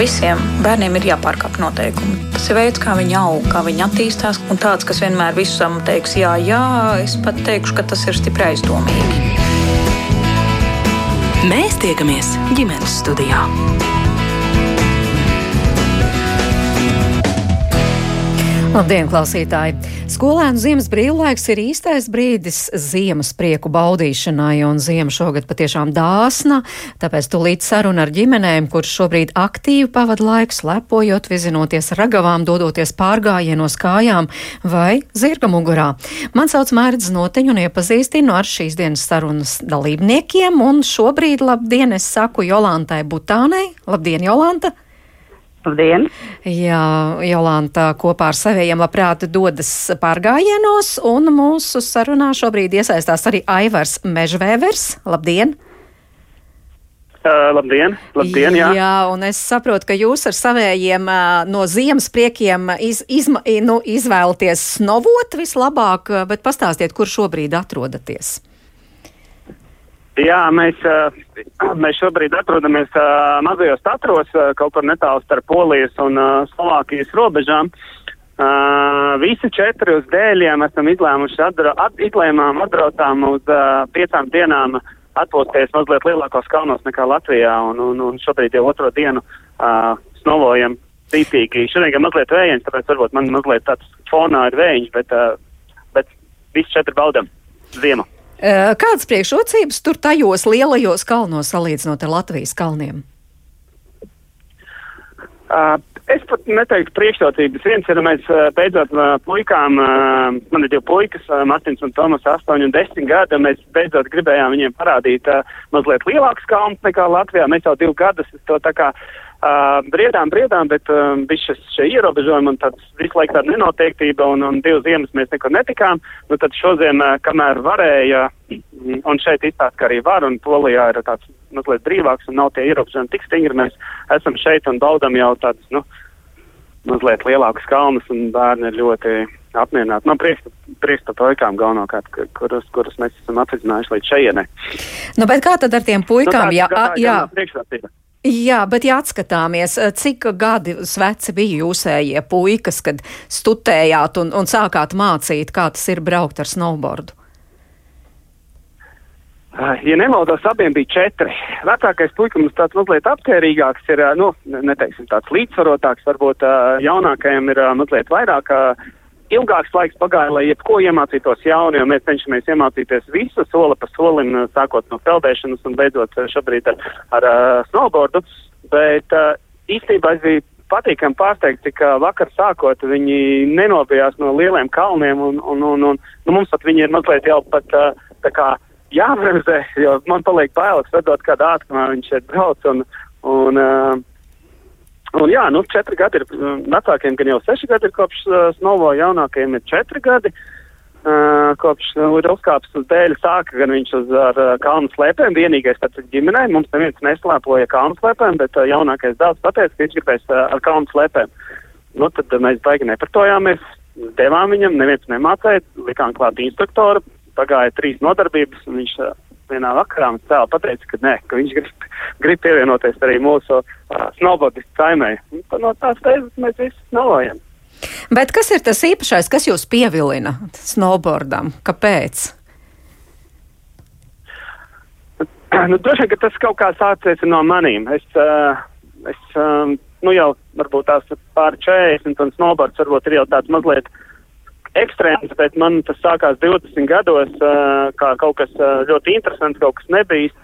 visiem bērniem ir jāpārkāpj noteikumi. Tas ir veids, kā viņi aug, kā viņi attīstās. Un tāds, kas vienmēr visam teiks, jā, jā, es pat teikšu, ka tas ir stipri aizdomīgi. Mēs tiekamies ģimenes studijā. Labdien, klausītāji! Skolēnu ziemas brīvlaiks ir īstais brīdis ziemas prieku baudīšanai, un ziema šogad patiešām dāsna, tāpēc tūlīt saruna ar ģimenēm, kuras šobrīd aktīvi pavada laiku slepojot, vizinoties ragavām, dodoties pārgājienos kājām vai zirga mugurā. Man sauc Mērķis Noteņu un iepazīstinu ar šīs dienas sarunas dalībniekiem, un šobrīd labdien es saku Jolantai Butānei. Labdien, Jolanta! Labdien! Jā, Jolanta kopā ar saviem labprāt dodas pārgājienos, un mūsu sarunā šobrīd iesaistās arī Aivars Mežvēvers. Labdien! Uh, labdien, labdien, jā. jā, un es saprotu, ka jūs ar savējiem uh, no ziemas priekiem iz, izma, nu, izvēlaties snovot vislabāk, bet pastāstiet, kur šobrīd atrodaties. Jā, mēs, mēs šobrīd atrodamies mazajos Tatros, kaut kur netālu starp Polijas un Slovākijas robežām. Visi četri uz dēļiem esam izlēmuši, atdra, at, izlēmām atbraucām uz piecām dienām atpūsties mazliet lielākos kalnos nekā Latvijā, un, un, un šobrīd jau otro dienu uh, snovojam cītīgi. Šodien gan mazliet vējiens, tāpēc varbūt man mazliet tāds fonā ir vējiņš, bet, uh, bet visi četri baudam ziemu. Kādas priekšrocības tur tajos lielajos kalnos salīdzinot ar Latvijas kalniem? Uh, es pat neteiktu priekšrocības. Viens ir, mēs beidzot puikām, man ir divi puikas, Mārtiņš un Tomas, 8 un 10 gadi, un mēs beidzot gribējām viņiem parādīt uh, mazliet lielāks kalns nekā Latvijā. Mēs jau divu gadus to tā kā uh, Uh, briedām, briedām, bet uh, bija šie ierobežojumi un tāds visu laiku tāda nenoteiktība un, un divas ziemas mēs nekur netikām. Nu tad šodien, uh, kamēr varēja, un šeit izstāst, ka arī var, un Polijā ir tāds mazliet brīvāks un nav tie ierobežojumi tik stingri, mēs esam šeit un baudam jau tādus, nu, mazliet lielākus kalnus un bērni ir ļoti apmierināti. Man prieks, prieks par puikām galvenokārt, kurus, kurus mēs esam atvizinājuši līdz šejienei. Nu, bet kā tad ar tiem puikām? Nu, tā, jā, tā, jā. jā. Jā, bet ja atskatāmies, eh, cik gadi veci bija jūsējie puikas, kad studējāt un, un sākāt mācīt, kā tas ir braukt ar snowboardu? Ah, ja nemaldos, abiem bija četri. Vecākais puika mums tāds mazliet aptērīgāks ir, eh, nu, neteiksim tāds līdzsvarotāks, varbūt eh, jaunākajam ir mazliet vairāk ilgāks laiks pagāja, lai jebko iemācītos jaunu, jo mēs cenšamies iemācīties visu soli pa solim, sākot no peldēšanas un beidzot šobrīd ar, ar uh, snowboardu. Bet uh, īstenībā es biju patīkami pārsteigts, cik uh, vakar sākot viņi nenobijās no lieliem kalniem un, un, un, un nu, mums pat viņi ir mazliet jau pat uh, tā kā jābremzē, jo man paliek bailes redzot, kādā ātrumā viņš šeit brauc un, un uh, Un jā, nu, četri gadi ir vecākiem, gan jau seši gadi ir kopš uh, Snovo, jaunākajiem ir četri gadi. Uh, kopš uh, ir uzkāpis uz dēļa sāka gan viņš uz ar uh, kalnu slēpēm, vienīgais pēc ģimenē, mums neviens neslēpoja kalnu slēpēm, bet uh, jaunākais dēls pateica, ka viņš gribēs uh, ar kalnu slēpēm. Nu, tad uh, mēs baigi nepratojāmies, devām viņam, neviens nemācēja, likām klāt instruktoru, pagāja trīs nodarbības, un viņš uh, vienā vakarā man cēlā pateica, ka nē, ka viņš grib, grib pievienoties arī mūsu uh, snowboardistu saimē. No tās reizes mēs visi snowojam. Bet kas ir tas īpašais, kas jūs pievilina snowboardam? Kāpēc? Nu, droši vien, ka tas kaut kā sācies no manīm. Es, uh, es um, nu jau varbūt tās pār 40 un snowboards varbūt ir jau tāds mazliet uh, ekstrēms, bet man tas sākās 20 gados uh, kā kaut kas uh, ļoti interesants, kaut kas nebijis.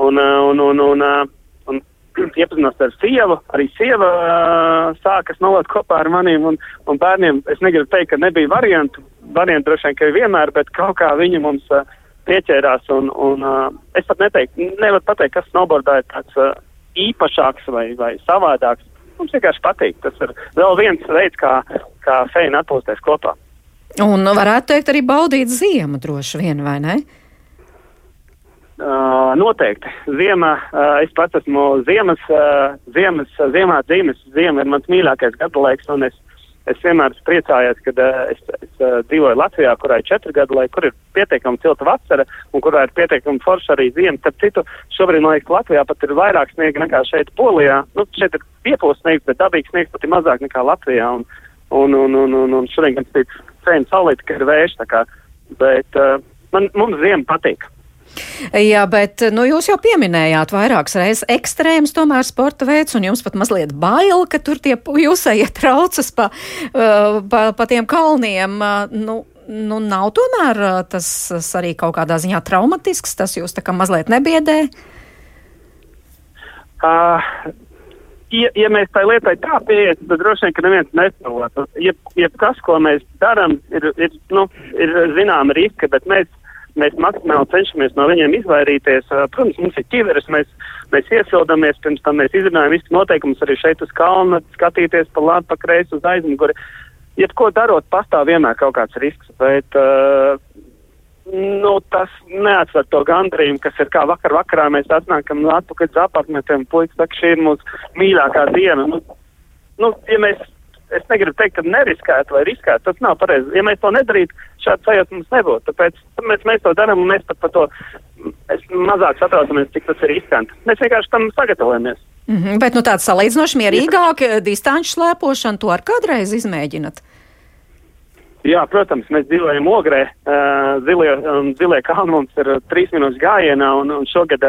Un, uh, un, un, un, uh, un iepazinos ar sievu, arī sieva uh, sākas novot kopā ar maniem un, un bērniem. Es negribu teikt, ka nebija variantu, variantu droši vien, ka ir vienmēr, bet kaut kā viņi mums uh, pieķērās un, un uh, es pat neteiktu, nevaru pateikt, kas snowboardā ir tāds uh, īpašāks vai, vai savādāks. Mums vienkārši patīk. Tas ir vēl viens veids, kā, kā feina atpūsties kopā. Un varētu teikt, arī baudīt ziemu droši vien, vai ne? Uh, noteikti. Ziema, uh, es pats esmu ziemas, uh, ziemas, ziemā dzīves. Ziema ir mans mīļākais gada laiks, un es es vienmēr priecājos, kad uh, es, es uh, dzīvoju Latvijā, kurā ir četri gadi, lai kur ir pietiekami cilta vasara un kurā ir pietiekami forša arī ziema. Starp citu, šobrīd, man liekas, Latvijā pat ir vairāk sniega nekā šeit Polijā. Nu, šeit ir piepūst sniegs, bet dabīgs sniegs pat ir mazāk nekā Latvijā. Un, un, un, un, un, un šodien gan spīd cēna saulīt, ka ir vējš, tā kā, bet uh, man, mums ziema patīk. Jā, bet nu, jūs jau pieminējāt vairākas reizes ekstrēms, tomēr sporta veids, un jums pat mazliet bail, ka tur tie jūsējie traucas pa, uh, pa, pa tiem kalniem. Uh, nu, nu, nav tomēr uh, tas arī kaut kādā ziņā traumatisks, tas jūs tā kā mazliet nebiedē? Uh, ja, ja mēs tai lietai tā pieiesim, tad droši vien, ka neviens nesaprot. Jeb, jebkas, ko mēs darām, ir, ir, nu, ir zināma riska, bet mēs mēs maksimāli cenšamies no viņiem izvairīties. Protams, mums ir ķiveres, mēs, mēs iesildamies, pirms tam mēs izrunājam visu noteikumus arī šeit uz kalna, skatīties pa labi, pa kreisi uz aizmuguri. Jebko darot, pastāv vienmēr kaut kāds risks, bet uh, nu, tas neatsver to gandrījumu, kas ir kā vakar vakarā mēs atnākam atpakaļ uz apartmentiem, puikas saka, šī ir mūsu mīļākā diena. Nu, nu, ja mēs es negribu teikt, ka neriskētu vai riskētu. Tas nav pareizi. Ja mēs to nedarītu, šāds sajūta mums nebūtu. Tāpēc, tāpēc mēs to darām un mēs pat par to mazāk satraucamies, cik tas ir riskanti. Mēs vienkārši tam sagatavojamies. Mm -hmm, bet nu, tāds salīdzinoši mierīgāk distanču slēpošanu to ar kādreiz izmēģināt. Jā, protams, mēs dzīvojam ogrē. Zilie, um, zilie kalni mums ir trīs minūtes gājienā, un, un šogad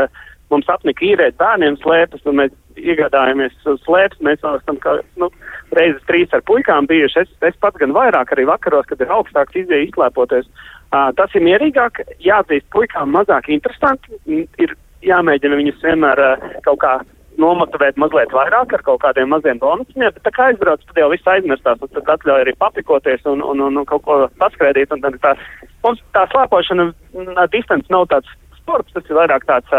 mums apnika īrēt bērniem slēpes, un mēs iegādājamies slēpes. Mēs esam kā, nu, reizes trīs ar puikām bijuši. Es, es pats gan vairāk arī vakaros, kad ir augstāks izdeja izslēpoties. Uh, tas ir mierīgāk, jāatzīst puikām mazāk interesanti. Ir jāmēģina viņus vienmēr kaut kā nomotivēt mazliet vairāk ar kaut kādiem maziem bonusiem, bet tā kā aizbrauc, tad jau viss aizmirstās, un tad atļauj arī papikoties un, un, un, un kaut ko paskraidīt. Un tad tā, mums tā slēpošana distance nav tāds sports, tas ir vairāk tāds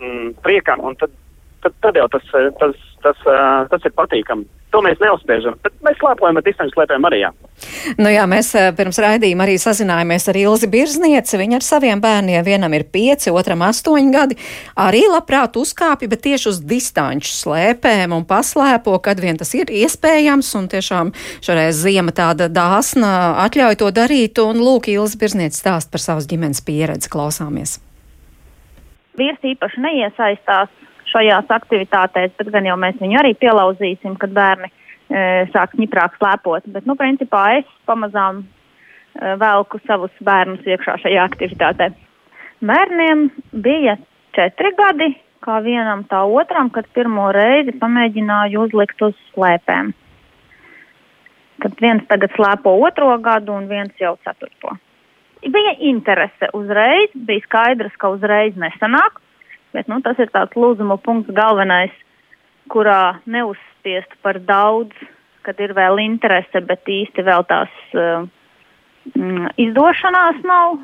mm, priekam, un tad, tad, tad jau tas, tas, tas, tas, tas ir patīkami. To mēs neuzspiežam, bet mēs slēpojam ar distanču slēpēm arī. Jā. Nu jā, mēs pirms raidījuma arī sazinājāmies ar Ilzi Birznieci. Viņa ar saviem bērniem, vienam ir pieci, otram astoņi gadi, arī labprāt uzkāpja, bet tieši uz distanču slēpēm un paslēpo, kad vien tas ir iespējams. Un tiešām šoreiz ziema tāda dāsna atļauj to darīt. Un lūk, Ilzi Birznieci stāst par savas ģimenes pieredzi. Klausāmies! vīrs īpaši neiesaistās šajās aktivitātēs, bet gan jau mēs viņu arī pielauzīsim, kad bērni e, sāks ņiprāk slēpot. Bet, nu, principā es pamazām e, velku savus bērnus iekšā šajā aktivitātē. Bērniem bija četri gadi, kā vienam tā otram, kad pirmo reizi pamēģināju uzlikt uz slēpēm. Kad viens tagad slēpo otro gadu un viens jau ceturto bija interese uzreiz, bija skaidrs, ka uzreiz nesanāk, bet nu, tas ir tāds lūzuma punkts galvenais, kurā neuzspiest par daudz, kad ir vēl interese, bet īsti vēl tās uh, mm, izdošanās nav,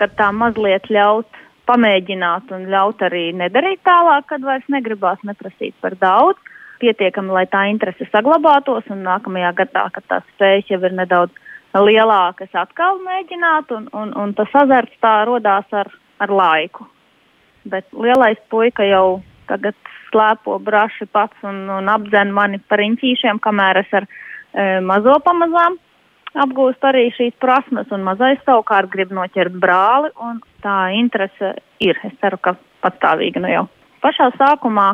kad tā mazliet ļaut pamēģināt un ļaut arī nedarīt tālāk, kad vairs negribās neprasīt par daudz, pietiekami, lai tā interese saglabātos un nākamajā gadā, kad tās spējas jau ir nedaudz lielākas atkal mēģināt, un, un, un tas azarts tā rodās ar, ar laiku. Bet lielais puika jau tagad slēpo braši pats un, un apdzen mani par inķīšiem, kamēr es ar e, mazo pamazām apgūstu arī šīs prasmes, un mazais savukārt grib noķert brāli, un tā interese ir. Es ceru, ka patstāvīga nu jau. Pašā sākumā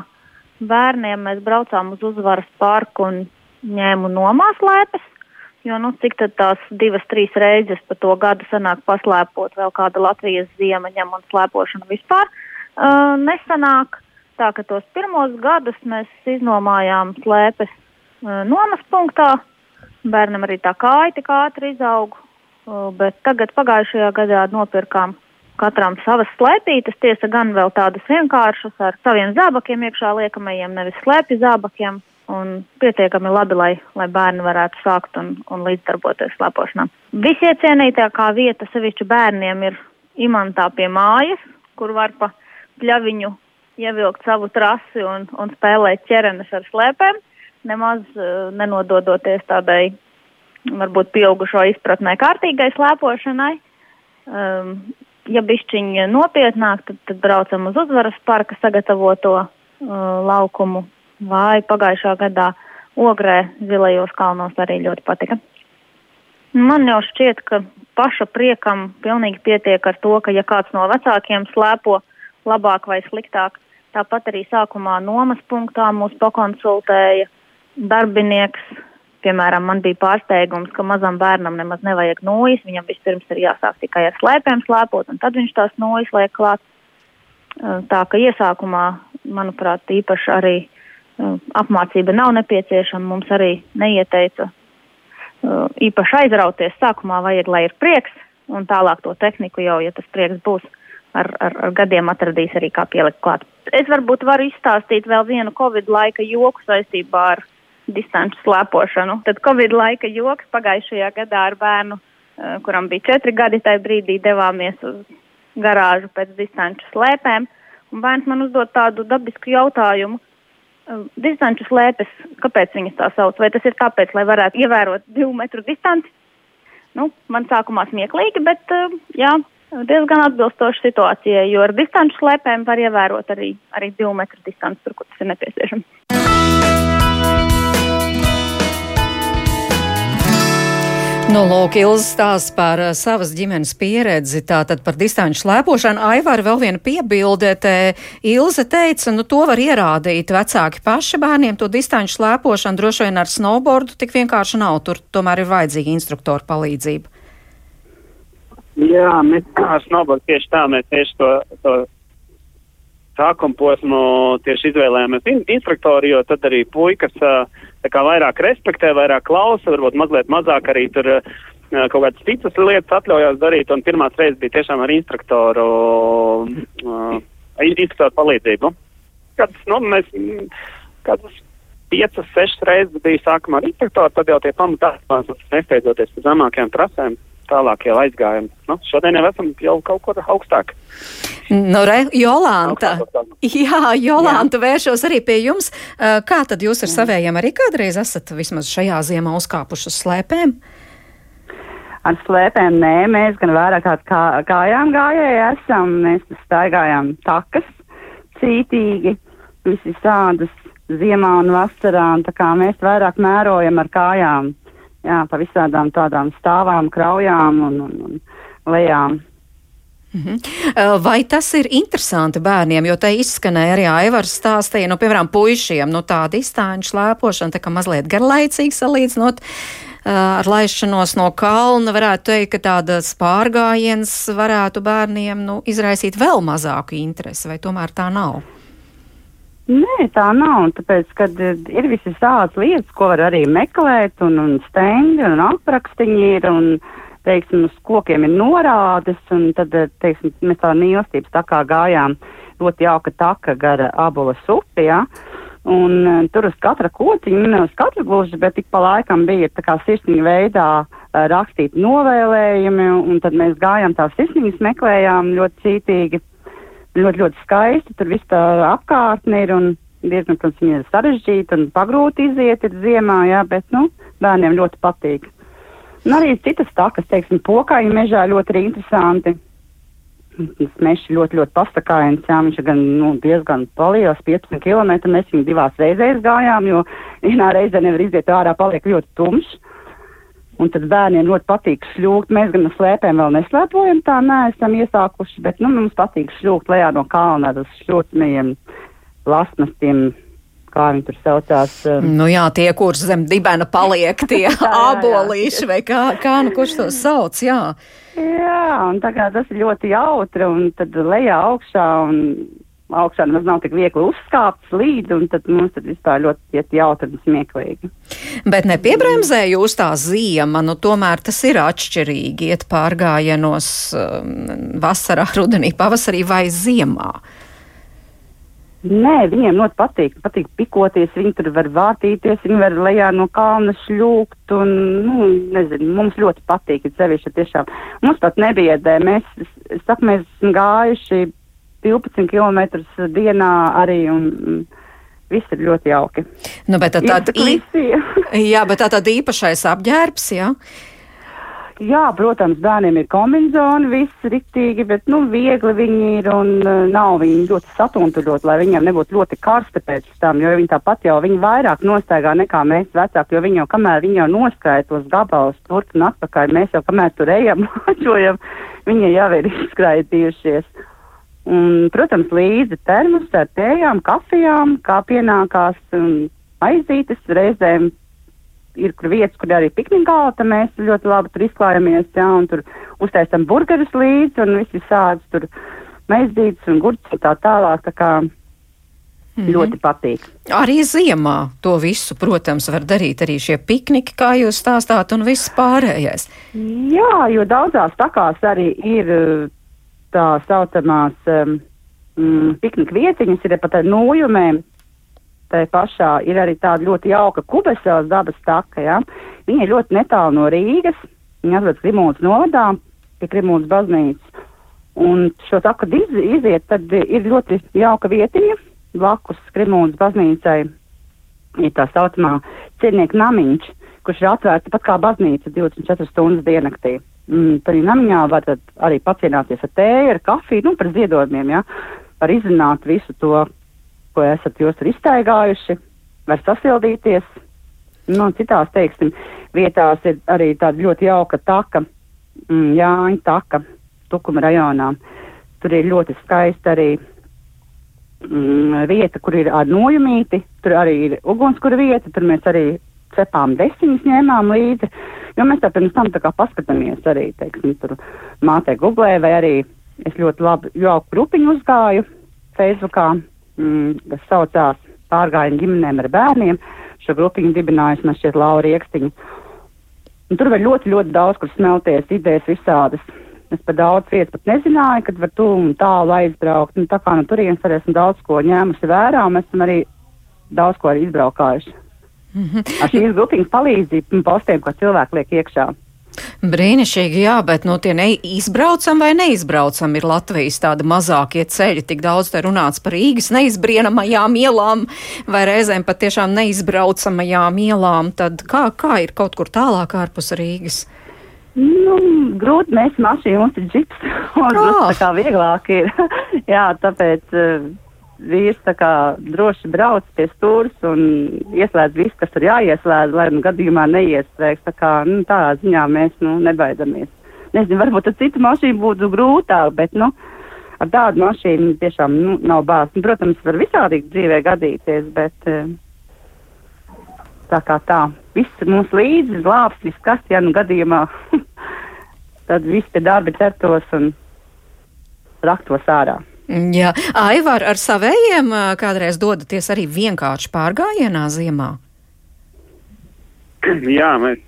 bērniem mēs braucām uz uzvaras parku un ņēmu nomās lēpes, Jo, nu, cik tad tās divas, trīs reizes pa to gadu sanāk paslēpot vēl kāda Latvijas ziema ņem un slēpošana vispār uh, nesanāk. Tā ka tos pirmos gadus mēs iznomājām slēpes uh, nomas punktā. Bērnam arī tā kāja tik ātri izauga, uh, bet tagad pagājušajā gadā nopirkām katram savas slēpītes, tiesa gan vēl tādas vienkāršas ar saviem zābakiem iekšā liekamajiem, nevis slēpju zābakiem un pietiekami labi, lai, lai bērni varētu sākt un, un līdzdarboties slēpošanā. Visiecienītākā vieta sevišķi bērniem ir imantā pie mājas, kur var pa pļaviņu ievilkt savu trasi un, un spēlēt ķerenes ar slēpēm, nemaz uh, nenododoties tādai varbūt pieaugušo izpratnē kārtīgai slēpošanai. Um, ja bišķiņi nopietnāk, tad, tad braucam uz uzvaras parka sagatavoto uh, laukumu vai pagājušā gadā ogrē zilajos kalnos arī ļoti patika. Man jau šķiet, ka paša priekam pilnīgi pietiek ar to, ka ja kāds no vecākiem slēpo labāk vai sliktāk, tāpat arī sākumā nomas punktā mūs pakonsultēja darbinieks. Piemēram, man bija pārsteigums, ka mazam bērnam nemaz nevajag nojas. Viņam vispirms ir jāsāk tikai ar slēpēm slēpot, un tad viņš tās nojas liek klāt. Tā ka iesākumā, manuprāt, īpaši arī apmācība nav nepieciešama. Mums arī neieteica īpaši aizrauties. Sākumā vajag, lai ir prieks, un tālāk to tehniku jau, ja tas prieks būs, ar, ar, ar gadiem atradīs arī kā pielikt klāt. Es varbūt varu izstāstīt vēl vienu Covid laika joku saistībā ar distanču slēpošanu. Tad Covid laika joks pagājušajā gadā ar bērnu, kuram bija četri gadi, tajā brīdī devāmies uz garāžu pēc distanču slēpēm. Un bērns man uzdod tādu dabisku jautājumu. Distanču slēpes, kāpēc viņas tā sauc? Vai tas ir tāpēc, lai varētu ievērot divu metru distanci? Nu, man sākumā smieklīgi, bet jā, diezgan atbilstoša situācijai, jo ar distanču slēpēm var ievērot arī, arī divu metru distanci, tur, kur tas ir nepieciešams. Nu, lūk, Ilza stāsta par uh, savas ģimenes pieredzi, tātad par distanču slēpošanu. Aivar vēl viena piebilde, te Ilza teica, nu to var ierādīt vecāki paši bērniem, to distanču slēpošanu droši vien ar snowboardu tik vienkārši nav, tur tomēr ir vajadzīga instruktora palīdzība. Jā, mēs ar snowboardu tieši tā, mēs tieši to, to sākuma posmu tieši izvēlējāmies in instruktori, jo tad arī puikas tā kā vairāk respektē, vairāk klausa, varbūt mazliet mazāk arī tur kaut kādas citas lietas atļaujās darīt, un pirmās reizes bija tiešām ar instruktoru, uh, instruktoru palīdzību. Kāds, nu, mēs, kādas piecas, sešas reizes bija sākumā ar instruktoru, tad jau tie pamatā nesteidzoties uz zemākajām prasēm tālāk jau aizgājam. Nu, šodien jau esam jau kaut kur augstāk. Nu, re, Jolanta, jā, Jolanta, jā. vēršos arī pie jums. Kā tad jūs ar savējiem arī kādreiz esat vismaz šajā ziemā uzkāpuši uz slēpēm? Ar slēpēm nē, mēs gan vairāk kā kājām gājēji esam, mēs staigājām takas cītīgi, visi sādas ziemā un vasarā, un tā kā mēs vairāk mērojam ar kājām jā, pa visādām tādām stāvām, kraujām un, un, un lejām. Mhm. Vai tas ir interesanti bērniem, jo te izskanēja arī Aivars stāstīja, nu, piemēram, puišiem, nu, tā distanču slēpošana, tā kā mazliet garlaicīgi salīdzinot ar laišanos no kalna, varētu teikt, ka tādas pārgājiens varētu bērniem, nu, izraisīt vēl mazāku interesi, vai tomēr tā nav? Nē, tā nav. Tāpēc, kad ir visas tādas lietas, ko var arī meklēt, un, un stendi, un aprakstiņi ir, un, teiksim, uz kokiem ir norādes, un tad, teiksim, mēs tā mīlestības tā kā gājām ļoti jauka taka gara abolas upi, jā. Ja? Un uh, tur uz katra kociņa, ne uz katru gluži, bet tik pa laikam bija tā kā sirsniņa veidā rakstīti novēlējumi, un tad mēs gājām tās sirsniņas meklējām ļoti cītīgi ļoti, ļoti skaisti. Tur viss tā apkārtne ir un diezgan, protams, viņa ir sarežģīta un pagrūti iziet ir ziemā, jā, bet, nu, bērniem ļoti patīk. Un arī citas takas, teiksim, pokaļu mežā ļoti arī interesanti. Tas mežs ļoti, ļoti pasakājums, jā, viņš ir gan, nu, diezgan paliels, 15 km, mēs viņu divās reizēs gājām, jo vienā reizē nevar iziet ārā, paliek ļoti tumšs. Un tad bērniem ļoti patīk šļūkt. Mēs gan slēpēm vēl neslēpojam, tā neesam iesākuši, bet nu, mums patīk šļūkt lejā no kalna ar šļūtniem, lasmastiem, kā viņi tur saucās. Um... Nu jā, tie, kurš zem dibena paliek, tie abolīši vai kā, kā nu kurš to sauc, jā. Jā, un tā kā tas ir ļoti jautri, un tad lejā augšā, un augšā nemaz nav tik viegli uzkāpt līdzi, un tad mums tad vispār ļoti iet jautri un smieklīgi. Bet nepiebremzē jūs tā ziema, nu tomēr tas ir atšķirīgi iet pārgājienos um, vasarā, rudenī, pavasarī vai ziemā. Nē, viņiem ļoti patīk. Patīk pikoties, viņi tur var vārtīties, viņi var lejā no kalna šļūkt. Un, nu, nezinu, mums ļoti patīk, sevišķi tiešām. Mums pat nebiedē. Mēs, es saku, mēs esam gājuši 12 km dienā arī. Un, Viss ir ļoti jauki. Nu, bet tā tad, ī... jā, bet tā tad īpašais apģērbs, jā? Jā, protams, bērniem ir kombinācija, viss riktīgi, bet, nu, viegli viņi ir un uh, nav viņi ļoti satuntuļot, lai viņiem nebūtu ļoti karsti pēc tam, jo viņi tāpat jau, viņi vairāk nostaigā nekā mēs vecāki, jo viņi jau, kamēr viņi jau noskaita tos gabalus turp un atpakaļ, mēs jau, kamēr tur ejam, mačojam, viņi jau ir izskraitījušies. Un, protams, līdzi termus ar tējām, kafijām, kā pienākās um, aizītes, reizēm ir kur vietas, kur arī piknikāla, tad mēs ļoti labi tur izklājamies, jā, un tur uztaisam burgerus līdzi, un visi sāds tur maizītes un gurķis un tā tālāk, tā kā mm -hmm. ļoti patīk. Arī ziemā to visu, protams, var darīt arī šie pikniki, kā jūs stāstāt, un viss pārējais. Jā, jo daudzās takās arī ir tā saucamās um, mm, piknika vietiņas, ir pat ar nojumēm, tai pašā ir arī tāda ļoti jauka kubesēlas dabas taka, ja. Viņa ir ļoti netālu no Rīgas, viņa atrodas Krimūnas novadā, pie Krimūnas baznīcas. Un šo taku iz, iziet, tad ir ļoti jauka vietiņa, blakus Krimūnas baznīcai ir tā saucamā ciennieka namiņš, kurš ir atvērts pat kā baznīca 24 stundas diennaktī. Mm, Tur namiņā var arī pacienāties ar tēju, ar kafiju, nu, par ziedojumiem, ja, var izzināt visu to, ko esat jūs tur iztaigājuši, var sasildīties. Nu, citās, teiksim, vietās ir arī tāda ļoti jauka taka, mm, Jāņa taka, Tukuma rajonā. Tur ir ļoti skaista arī mm, vieta, kur ir ar nojumīti, tur arī ir ugunskura vieta, tur mēs arī cepām desiņas ņēmām līdzi, jo mēs tā pirms tam tā kā paskatāmies arī, teiksim, tur mātē googlē vai arī es ļoti labi jauku grupiņu uzgāju Facebookā, mm, kas saucās Pārgājienu ģimenēm ar bērniem. Šo grupiņu dibinājusi man šķiet Laura Iekstiņa. Un tur var ļoti, ļoti daudz, kur smelties, idejas visādas. Es par daudz vietas pat nezināju, kad var tu un tālu aizbraukt. Un tā kā no turienes arī esmu daudz ko ņēmusi vērā, un mēs esam arī daudz ko arī izbraukājuši. Mm -hmm. Ar šīs grupiņas palīdzību postiem, ko cilvēki liek iekšā. Brīnišķīgi, jā, bet no nu, tie neizbraucam vai neizbraucam ir Latvijas tāda mazākie ceļi. Tik daudz te runāts par Rīgas neizbrienamajām ielām vai reizēm pat tiešām neizbraucamajām ielām. Tad kā, kā ir kaut kur tālāk ārpus Rīgas? Nu, grūti, mēs mašīnu, mums ir džips, un oh. tā kā vieglāk ir. jā, tāpēc. Uh, vīrs droši brauc pie stūres un ieslēdz visu, kas tur jāieslēdz, lai nu gadījumā neiestrēgs. Tā kā nu, tādā ziņā mēs nu, nebaidamies. Nezinu, varbūt ar citu mašīnu būtu grūtāk, bet nu, ar tādu mašīnu tiešām nu, nav bāzes. Nu, protams, var visādi dzīvē gadīties, bet eh, tā kā tā, viss mums līdzi glābs, viss kas, ja nu gadījumā, tad viss pie darba ķertos un raktos ārā. Jā, Aivar, ar savējiem kādreiz dodaties arī vienkārši pārgājienā ziemā? Jā, mēs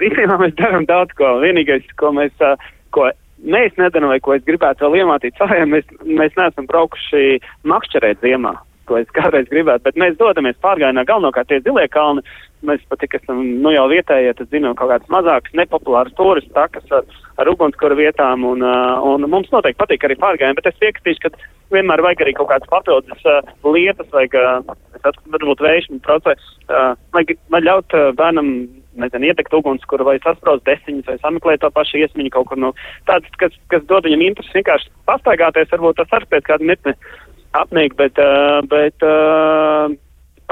īstenībā mēs darām daudz ko. Vienīgais, ko mēs, ko mēs nedarām vai ko es gribētu vēl iemācīt saviem, mēs, mēs neesam braukuši makšķerēt ziemā ko es kādreiz gribētu, bet mēs dodamies pārgājienā galvenokārt tie zilie kalni. Mēs pat tik esam, nu jau vietējie, tad zinām kaut kādas mazākas, nepopulāras turistas takas ar, ar ugunskura vietām, un, un mums noteikti patīk arī pārgājieni, bet es piekritīšu, ka vienmēr vajag arī kaut kādas papildus uh, lietas, vajag, uh, varbūt vējšana procesu, uh, vajag, vajag ļaut uh, bērnam nezinu, ietekt ugunskura vai sasprāst desiņas vai sameklēt to pašu iesmiņu kaut kur no nu, tādas, kas, kas dod viņam interesi vienkārši pastaigāties, varbūt tas ar pēc kādu mitni apnīk, bet, uh, bet uh,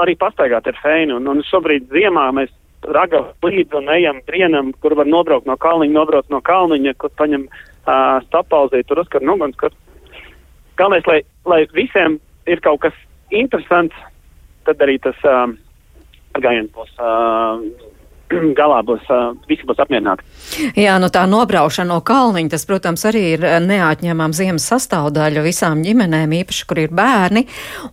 arī pastaigāt ir feini. Un, un šobrīd ziemā mēs ragam līdzi un ejam trienam, kur var nobraukt no kalniņa, nobraukt no kalniņa, kur paņem uh, stapauzīt, tur uzkar nuguns, kur galvenais, lai, lai visiem ir kaut kas interesants, tad arī tas uh, gājiens būs uh, galā būs, visi būs apmierināti. Jā, nu tā nobraušana no kalniņa, tas, protams, arī ir neatņemama ziemas sastāvdaļa visām ģimenēm, īpaši, kur ir bērni.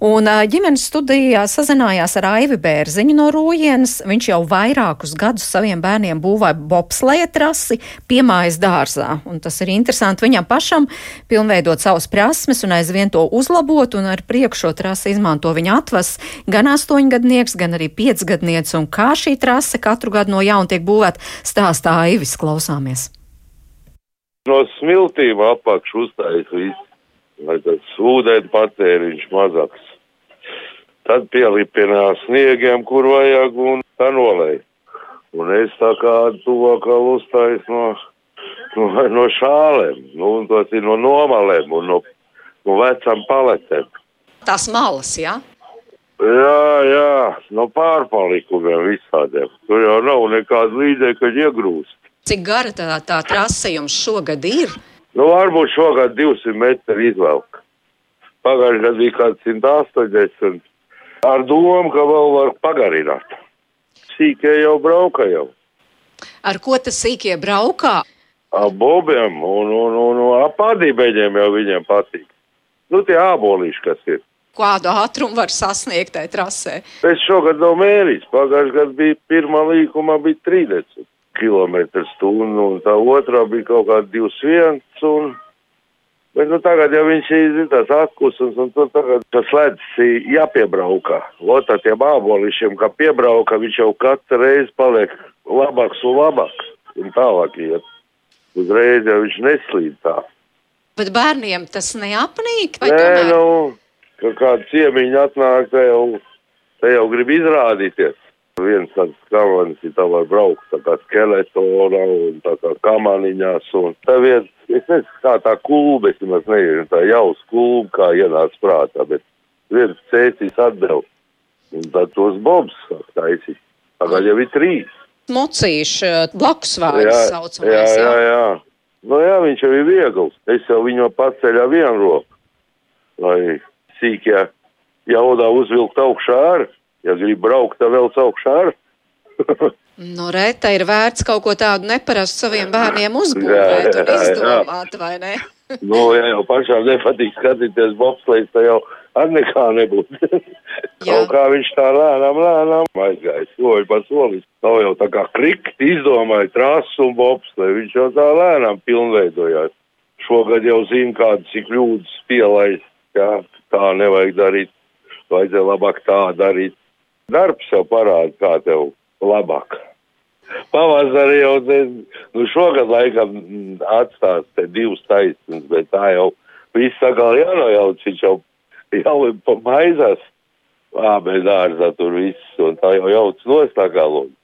Un ģimenes studijā sazinājās ar Aivi Bērziņu no Rūjienas. Viņš jau vairākus gadus saviem bērniem būvēja bobsleja trasi piemājas dārzā. Un tas ir interesanti viņam pašam pilnveidot savas prasmes un aizvien to uzlabot, un ar priekšo trasi izmanto viņa atvas gan astoņgadnieks, gan arī piecgadnieks, un kā šī trase katru gadu no jauna tiek būvēta stāstā Aivis klausāmies. No smiltīm apakš uztais viss, lai tas ūdeni patēriņš mazāks. Tad pielipinās sniegiem, kur vajag, un tā nolēja. Un es tā kā tuvākā uztais no no, no šālēm, nu, un tos ir no nomalēm un no, no vecām paletēm. Tās malas, jā? Jā, jā, no pārpalikumiem visādiem. Tur jau nav nekāda līdzekļa iegrūst. Cik gara tā, tā trase jums šogad ir? Nu, varbūt šogad 200 metru izvelk. Pagājušajā gadā bija kāds 180 ar domu, ka vēl var pagarināt. Sīkie jau brauka jau. Ar ko tas sīkie braukā? Ap bobiem un, un, un, un ap pādībeļiem jau viņiem patīk. Nu, tie ābolīši, kas ir. Kādu ātrumu var sasniegt tajā trasē? Es šogad nav mērījis. Pagājušajā gadā bija pirmā līkuma bija 30 km stundu, un tā otrā bija kaut kāda 21. Un... Bet nu, tagad jau viņš ir tāds atkusums, un tur tagad tas ledus ir jāpiebrauka. Lotā tiem ābolīšiem, kā piebrauka, viņš jau katru reizi paliek labāks un labāks. Un tālāk iet. Uzreiz jau viņš neslīd tā. Bet bērniem tas neapnīk? Nē, tomēr? nu, ka kāda ciemiņa atnāk, te jau, te jau grib izrādīties. Viens tāds kamanis ir tā var braukt tā kā skeletona un tā kā kamaniņās un tā viens, es nezinu, kā tā kulba, es nemaz nezinu, tā jaus kulba, kā ienāca prātā, bet viens cēsīs atdev. Un tad tos bobs sāk taisīt. Tagad jau ir trīs. Mocīši blakus vārds jā, saucamais. jā, jā. Nu jā, viņš jau ir viegls. Es jau viņu paceļu vienu roku, lai sīkie jaudā uzvilkt augšā ar. Ja grib braukt, tad vēl augšā ar. Nu, reta ir vērts kaut ko tādu neparastu saviem bērniem uzbūvēt Jā, un jā, jā. izdomāt, vai ne? nu, ja jau pašām nepatīk skatīties bobslēdz, tad jau ar nekā nebūtu. Jā. Kaut kā viņš tā lēnām, lēnām aizgāja soli pa solis. Nav jau tā kā krikt izdomāja trasu un bobslēdz, viņš jau tā lēnām pilnveidojās. Šogad jau zina, kādas ir kļūdas pielaist, jā, tā nevajag darīt, vajadzēja labāk tā darīt. Darbs jau parāda, kā tev labāk. Pavasarī jau, nu šogad laikam atstās te divas taisnes, bet tā jau viss atkal jānojauc, viņš jau, jau ir pa maizās, ābēs dārzā tur viss, un tā jau jauc nostākālot.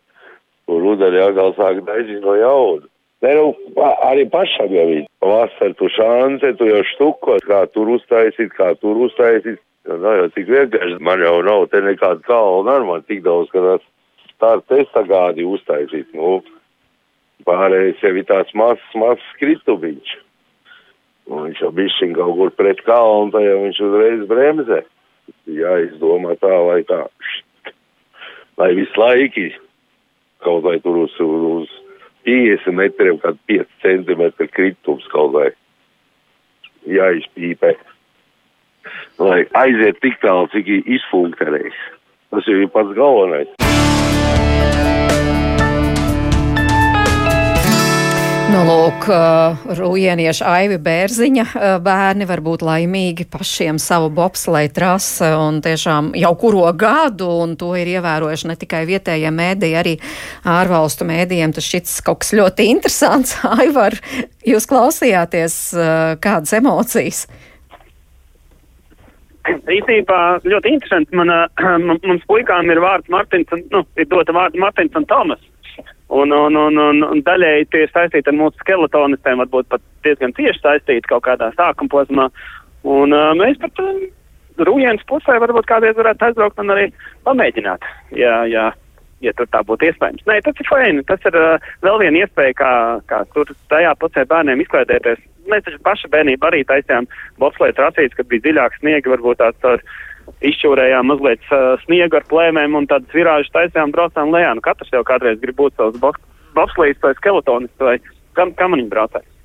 Un rudenī atkal sāk dažīt no jauna. Nē, nu, arī pašam jau ir. Vasar tu šanse, tu jau štuko, kā tur uztaisīt, kā tur uztaisīt. Nu, Nav jau tik vienkārši, man jau nav te nekāda kalna, ar man tik daudz, ka tas tā testa gādi uztaisīt. Nu, pārējais jau ir tāds mazs, mazs kritumiņš. Un viņš jau bišķiņ kaut kur pret kalnu, tad jau viņš uzreiz bremzē. Jāizdomā tā, lai tā, lai visu laiku kaut vai tur uz, uz 50 metriem, kad 5 centimetri kritums kaut vai jāizpīpē. Lai aiziet tik tālu, cik ir izfunkcionējis. Tas ir pats galvenais. Nu, lūk, uh, rujienieši Aivi Bērziņa uh, bērni var būt laimīgi pašiem savu bobsleju trasi un tiešām jau kuro gadu, un to ir ievērojuši ne tikai vietējie mēdī, arī ārvalstu mēdījiem. Tas šķits kaut kas ļoti interesants. Aivar, jūs klausījāties, uh, kādas emocijas? Īstenībā ļoti interesanti. Man, mums puikām ir vārds Martins, un, nu, ir dota vārds Martins un Tomas. Un, un, un, un, un daļēji tie ir saistīti ar mūsu skeletonistiem, varbūt pat diezgan cieši saistīti kaut kādā sākuma posmā. Un uh, mēs pat uh, Rūjienas pusē varbūt kādreiz varētu aizbraukt un arī pamēģināt, ja, ja, ja tur tā būtu iespējams. Nē, tas ir fajni. Tas ir uh, vēl viena iespēja, kā, kā tur tajā pusē bērniem izklaidēties. Mēs taču paši bērnība arī taisījām bobslēdz racītes, kad bija dziļāks sniegi, varbūt tāds tāds izšķūrējām mazliet uh, sniegu ar plēmēm un tādas virāžas taisījām, braucām lejā. Nu, katrs jau kādreiz grib būt savs bobslīds vai skeletonists vai kam, kamaniņu braucējs.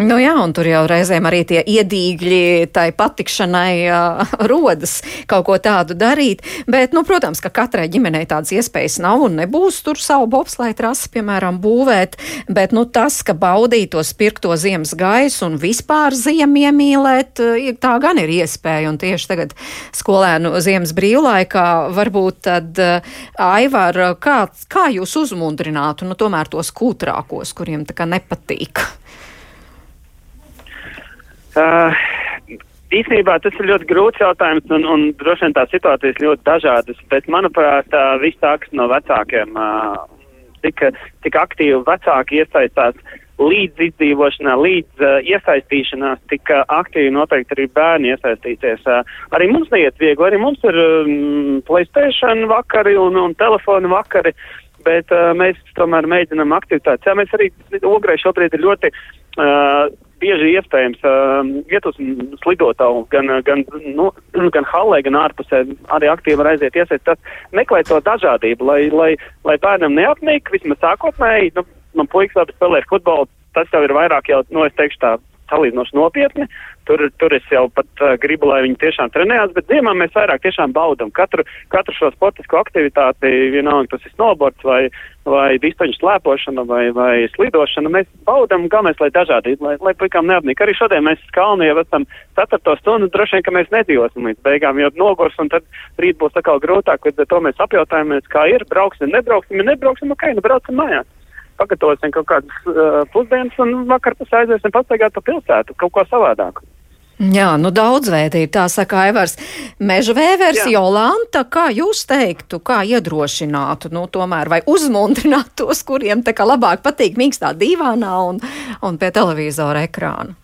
Nu jā, un tur jau reizēm arī tie iedīgļi tai patikšanai uh, rodas kaut ko tādu darīt. Bet, nu, protams, ka katrai ģimenei tādas iespējas nav un nebūs tur savu bobslēju trasi, piemēram, būvēt. Bet, nu, tas, ka baudīt to spirkto ziemas gaisu un vispār ziemu iemīlēt, tā gan ir iespēja. Un tieši tagad skolēnu ziemas brīvlaikā varbūt tad, uh, Aivar, kā, kā jūs uzmundrinātu, nu, tomēr tos kūtrākos, kuriem tā kā nepatīk? Uh, īstenībā tas ir ļoti grūts jautājums, un, un droši vien tās situācijas ļoti dažādas, bet, manuprāt, uh, viss sākas no vecākiem. Uh, cik, cik aktīvi vecāki iesaistās līdz izdzīvošanā, līdz uh, iesaistīšanās, tik uh, aktīvi noteikti arī bērni iesaistīties. Uh, arī mums neiet viegli, arī mums ir um, Playstation vakari un, un telefona vakari, bet uh, mēs tomēr mēģinam aktivitātes. Jā, mēs arī Ogrē šobrīd ir ļoti uh, bieži iespējams uh, iet uz slidotavu, gan, gan, nu, gan hallē, gan ārpusē arī aktīvi var aiziet iesaistīt. Meklēt to dažādību, lai, lai, lai bērnam neapnīk, vismaz sākotnēji, nu, man puikas labi spēlē futbolu, tas jau ir vairāk jau, nu, es teikšu tā, salīdzinoši nopietni. Tur, tur es jau pat uh, gribu, lai viņi tiešām trenējās, bet ziemā mēs vairāk tiešām baudam katru, katru šo sportisko aktivitāti, vienalga tas ir snowboards vai, vai distaņu slēpošana vai, vai slidošana. Mēs baudam galvenais, lai dažādi, lai, lai puikām neapnīk. Arī šodien mēs kalni jau esam ceturto stundu, droši vien, ka mēs nedzīvosim līdz beigām, jo nogurs un tad rīt būs atkal grūtāk, bet to mēs apjautājamies, kā ir, brauksim, nebrauksim, ja nebrauksim, ok, nu braucam mājās pagatavosim kaut kādas uh, pusdienas un vakar pēc aiziesim pastaigāt pa pilsētu, kaut ko savādāku. Jā, nu daudzveidība, tā saka Aivars. Meža vēvers, Jā. Jolanta, kā jūs teiktu, kā iedrošinātu, nu tomēr, vai uzmundrināt tos, kuriem tā kā labāk patīk mīkstā dīvānā un, un pie televizora ekrāna?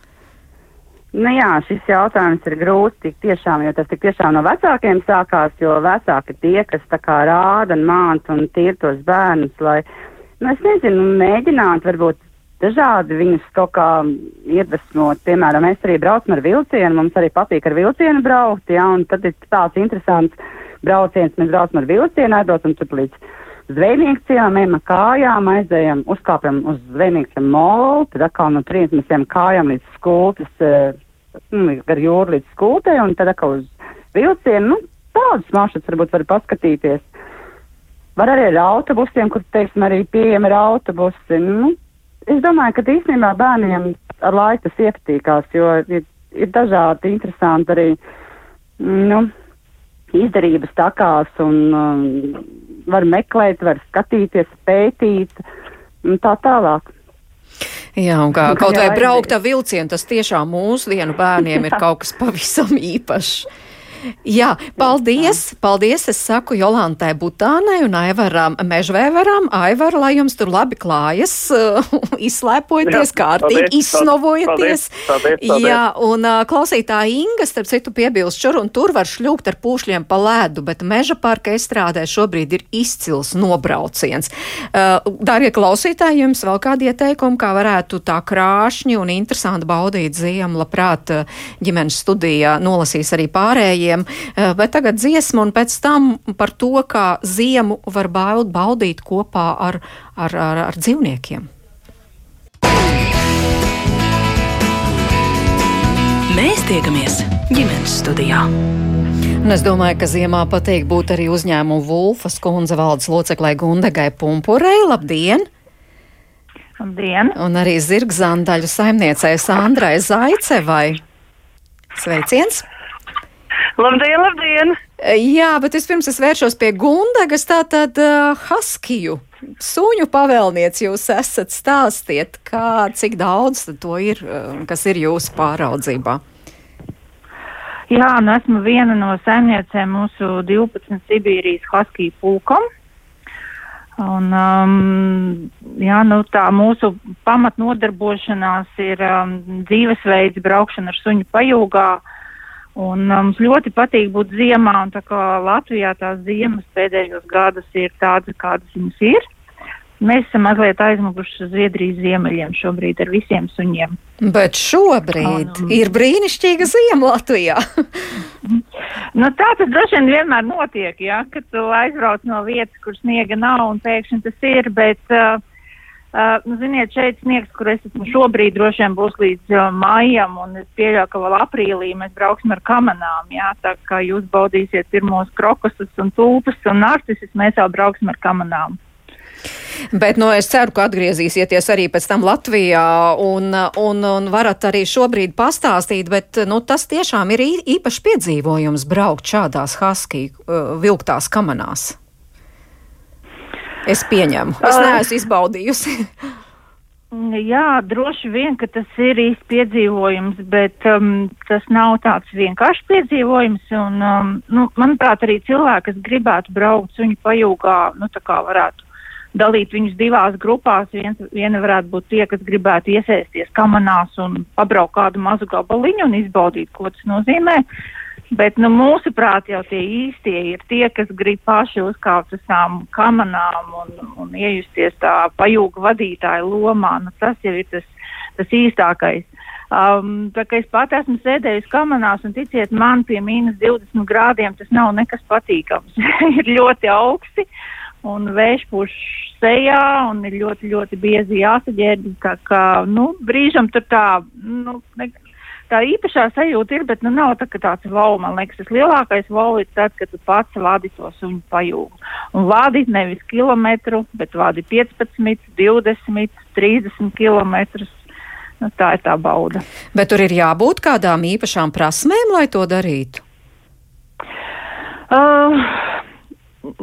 Nu jā, šis jautājums ir grūts tik tiešām, jo tas tik tiešām no vecākiem sākās, jo vecāki tie, kas tā kā rāda un māca un tīr tos bērnus, lai Nu, es nezinu, mēģināt varbūt dažādi viņus kaut kā iedvesmot. Piemēram, mēs arī braucam ar vilcienu, mums arī patīk ar vilcienu braukt, jā, un tad ir tāds interesants brauciens, mēs braucam ar vilcienu, aizbraucam tur līdz zvejnieku ciemam, ejam ar kājām, aizējam, uzkāpjam uz zvejnieku molu, tad atkal no trījus mēs ejam kājām līdz skultas, uh, gar jūru līdz skultei, un tad atkal uz vilcienu, nu, tādus maršrutus varbūt var paskatīties. Var arī ar autobusiem, kur, teiksim, arī pieejami ir autobusi. Nu, es domāju, ka īstenībā bērniem ar laiku tas iepatīkās, jo ir, ir dažādi interesanti arī, nu, izdarības takās un um, var meklēt, var skatīties, pētīt un tā tālāk. Jā, un kā kaut vai braukt ar vilcienu, tas tiešām mūsdienu bērniem ir kaut kas pavisam īpašs. Jā, paldies! Paldies! Es saku Jolantai Butānai un Aivaram Mežvēveram. Aivar, lai jums tur labi klājas, izslēpojieties, kārtīgi izsnovojieties. Paldies, paldies, Jā, un klausītāja Inga, starp citu, piebilst šur un tur var šļūkt ar pūšļiem pa lēdu, bet meža parka estrādē šobrīd ir izcils nobrauciens. Darbie klausītāji, jums vēl kādi ieteikumi, kā varētu tā krāšņi un interesanti baudīt ziemu, labprāt ģimenes studijā nolasīs arī pārējie eh, bet tagad dziesma un pēc tam par to, kā ziemu var baudīt kopā ar, ar, ar, ar dzīvniekiem. Mēs tiekamies ģimenes studijā. Un es domāju, ka ziemā patīk būt arī uzņēmumu Vulfas kundze valdes loceklē Gundegai Pumpurei. Labdien! Labdien! Un arī zirgzandaļu saimniecei Sandrai Zaicevai. Sveiciens! Labdien, labdien! Jā, bet vispirms es vēršos pie Gundagas, tātad uh, Haskiju. Sūņu pavēlniec jūs esat stāstiet, kā, cik daudz to ir, kas ir jūsu pāraudzībā. Jā, nu esmu viena no saimniecēm mūsu 12 Sibīrijas Haskiju pulkam. Un, um, jā, nu, tā mūsu pamatnodarbošanās ir um, dzīvesveids, braukšana ar suņu pajūgā, uh, Un uh, mums ļoti patīk būt ziemā, un tā kā Latvijā tās ziemas pēdējos gadus ir tādas, kādas viņas ir. Mēs esam mazliet aizmuguši uz Zviedrijas ziemeļiem šobrīd ar visiem suņiem. Bet šobrīd un, un... ir brīnišķīga ziema Latvijā. nu, tā tas droši vien vienmēr notiek, ja, kad tu aizbrauc no vietas, kur sniega nav un pēkšņi tas ir, bet uh, Uh, nu, ziniet, šeit sniegs, kur es esmu šobrīd, droši vien būs līdz uh, maijam, un es pieļauju, ka vēl aprīlī mēs brauksim ar kamanām. Jā, tā kā jūs baudīsiet pirmos krokusus un tulpes un narcisus, mēs jau brauksim ar kamanām. Bet nu, es ceru, ka atgriezīsieties arī pēc tam Latvijā un, un, un varat arī šobrīd pastāstīt, bet nu, tas tiešām ir īpašs piedzīvojums braukt šādās husky uh, vilktās kamanās. Es pieņemu. Es neesmu izbaudījusi. Jā, droši vien, ka tas ir īsts piedzīvojums, bet um, tas nav tāds vienkāršs piedzīvojums. Un, um, nu, manuprāt, arī cilvēki, kas gribētu braukt suņu pajūgā, nu, tā kā varētu dalīt viņus divās grupās. Viens, viena varētu būt tie, kas gribētu iesaisties kamanās un pabraukt kādu mazu gabaliņu un izbaudīt, ko tas nozīmē. Bet, nu, mūsuprāt, jau tie īstie ir tie, kas grib paši uzkāpt uz tām kamanām un, un iejusties tā pajūga vadītāja lomā. Nu, tas jau ir tas, tas īstākais. Um, tā kā es pat esmu sēdējusi kamanās un ticiet man, pie mīnus 20 grādiem tas nav nekas patīkams. ir ļoti augsti un vējš puš sejā un ir ļoti, ļoti biezi jāsaģērbi. Tā kā, nu, brīžam tur tā, nu, ne, tā īpašā sajūta ir, bet nu, nav tā, tāds wow, man liekas, tas lielākais wow ir tad, kad tu pats vadi to suņu pajūgu. Un vadi nevis kilometru, bet vadi 15, 20, 30 kilometrus. Nu, tā ir tā bauda. Bet tur ir jābūt kādām īpašām prasmēm, lai to darītu? Uh,